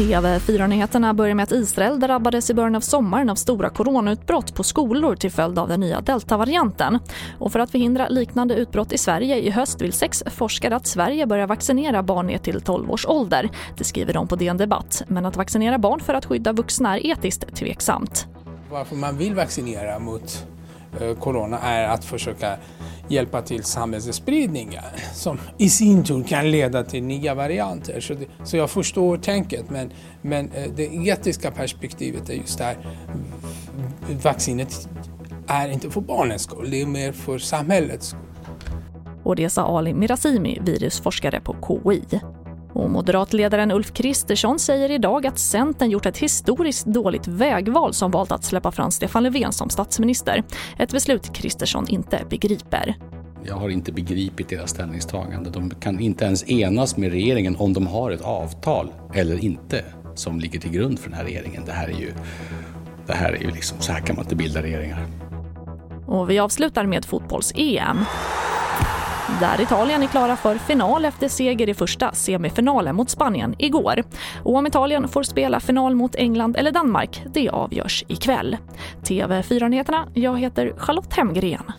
TV4-nyheterna börjar med att Israel drabbades i början av sommaren av stora coronautbrott på skolor till följd av den nya deltavarianten. Och för att förhindra liknande utbrott i Sverige i höst vill sex forskare att Sverige börjar vaccinera barn ner till 12 års ålder. Det skriver de på DN Debatt. Men att vaccinera barn för att skydda vuxna är etiskt tveksamt. Varför man vill vaccinera mot eh, corona är att försöka hjälpa till samhällsspridningen som i sin tur kan leda till nya varianter. Så, det, så jag förstår tänket men, men eh, det etiska perspektivet är just där. Vaccinet är inte för barnens skull, det är mer för samhällets skull. Och det sa Ali Mirazimi, virusforskare på KI. Och moderatledaren Ulf Kristersson säger idag att Centern gjort ett historiskt dåligt vägval som valt att släppa fram Stefan Löfven som statsminister. Ett beslut Kristersson inte begriper. Jag har inte begripit deras ställningstagande. De kan inte ens enas med regeringen om de har ett avtal eller inte som ligger till grund för den här regeringen. Det här är ju, det här är ju liksom, så här kan man inte bilda regeringar. Och vi avslutar med fotbolls-EM där Italien är klara för final efter seger i första semifinalen mot Spanien igår. Och om Italien får spela final mot England eller Danmark, det avgörs ikväll. TV4-nyheterna, jag heter Charlotte Hemgren.